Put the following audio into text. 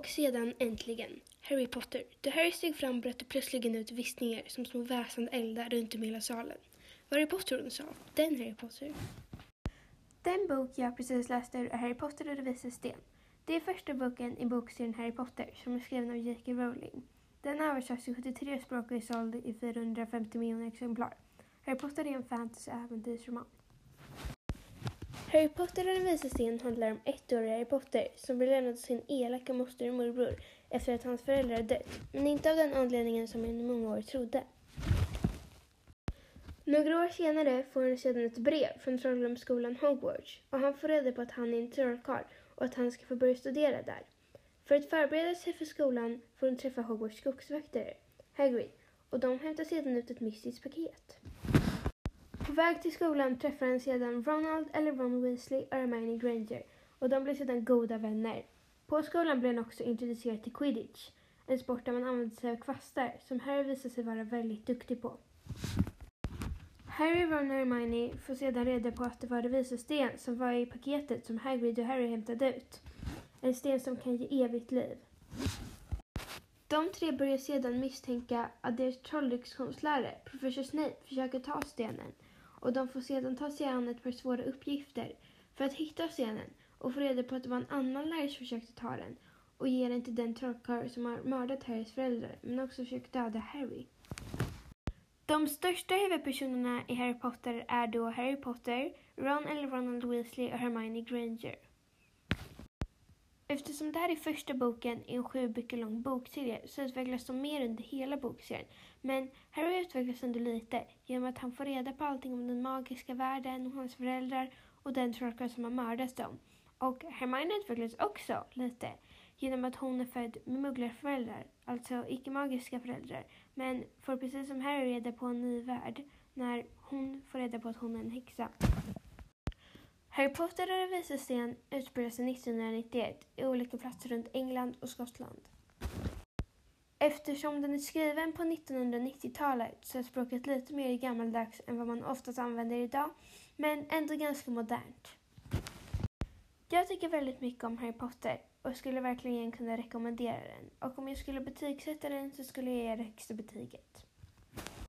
Och sedan äntligen, Harry Potter. Då Harry steg fram bröt det plötsligen ut viskningar som små väsande eldar runt om hela salen. Vad Harry Potter hon sa, den Harry Potter. Den bok jag precis läste ur är Harry Potter och det vises sten. Det är första boken i bokserien Harry Potter som är skriven av J.K. Rowling. Den översatts till 73 språk och är såld i 450 miljoner exemplar. Harry Potter är en fantasy-äventyrsroman. Harry Potter och den vise sten handlar om ettåriga Harry Potter som blir lämnad av sin elaka moster och morbror efter att hans föräldrar dött, men inte av den anledningen som han i många år trodde. Några år senare får han sedan ett brev från trolldomsskolan Hogwarts och han får reda på att han är en trollkarl och att han ska få börja studera där. För att förbereda sig för skolan får hon träffa Hogwarts skogsvakter, Hagrid, och de hämtar sedan ut ett mystiskt paket. På väg till skolan träffar han sedan Ronald eller Ron Weasley och Hermione Granger och de blir sedan goda vänner. På skolan blir han också introducerad till quidditch, en sport där man använder sig av kvastar som Harry visar sig vara väldigt duktig på. Harry, Ron och Hermione får sedan reda på att det var det vise sten som var i paketet som Hagrid och Harry hämtade ut. En sten som kan ge evigt liv. De tre börjar sedan misstänka att deras trolldyktskonstlärare, professor Snape, försöker ta stenen och de får sedan ta sig an ett par svåra uppgifter för att hitta scenen och få reda på att det var en annan lärare som försökte ta den och ge den till den trollkarl som har mördat Harrys föräldrar men också försökt döda Harry. De största huvudpersonerna i Harry Potter är då Harry Potter, Ron eller Ronald Weasley och Hermione Granger. Eftersom det här är första boken i en sju böcker lång bokserie så utvecklas de mer under hela bokserien. Men Harry utvecklas ändå lite genom att han får reda på allting om den magiska världen och hans föräldrar och den trollkarl som har mördat dem. Och Hermione utvecklas också lite genom att hon är född med mugglarföräldrar, alltså icke-magiska föräldrar, men får precis som Harry reda på en ny värld när hon får reda på att hon är en häxa. Harry Potter och den vise sten utspelar sig 1991 i olika platser runt England och Skottland. Eftersom den är skriven på 1990-talet så är språket lite mer gammaldags än vad man oftast använder idag, men ändå ganska modernt. Jag tycker väldigt mycket om Harry Potter och skulle verkligen kunna rekommendera den. Och om jag skulle betygsätta den så skulle jag ge det högsta betyget.